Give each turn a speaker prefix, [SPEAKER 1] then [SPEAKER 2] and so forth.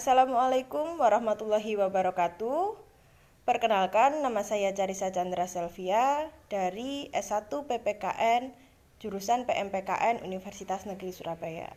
[SPEAKER 1] Assalamualaikum warahmatullahi wabarakatuh. Perkenalkan, nama saya Carisa Chandra Selvia dari S1 PPKN jurusan PMPKN Universitas Negeri Surabaya.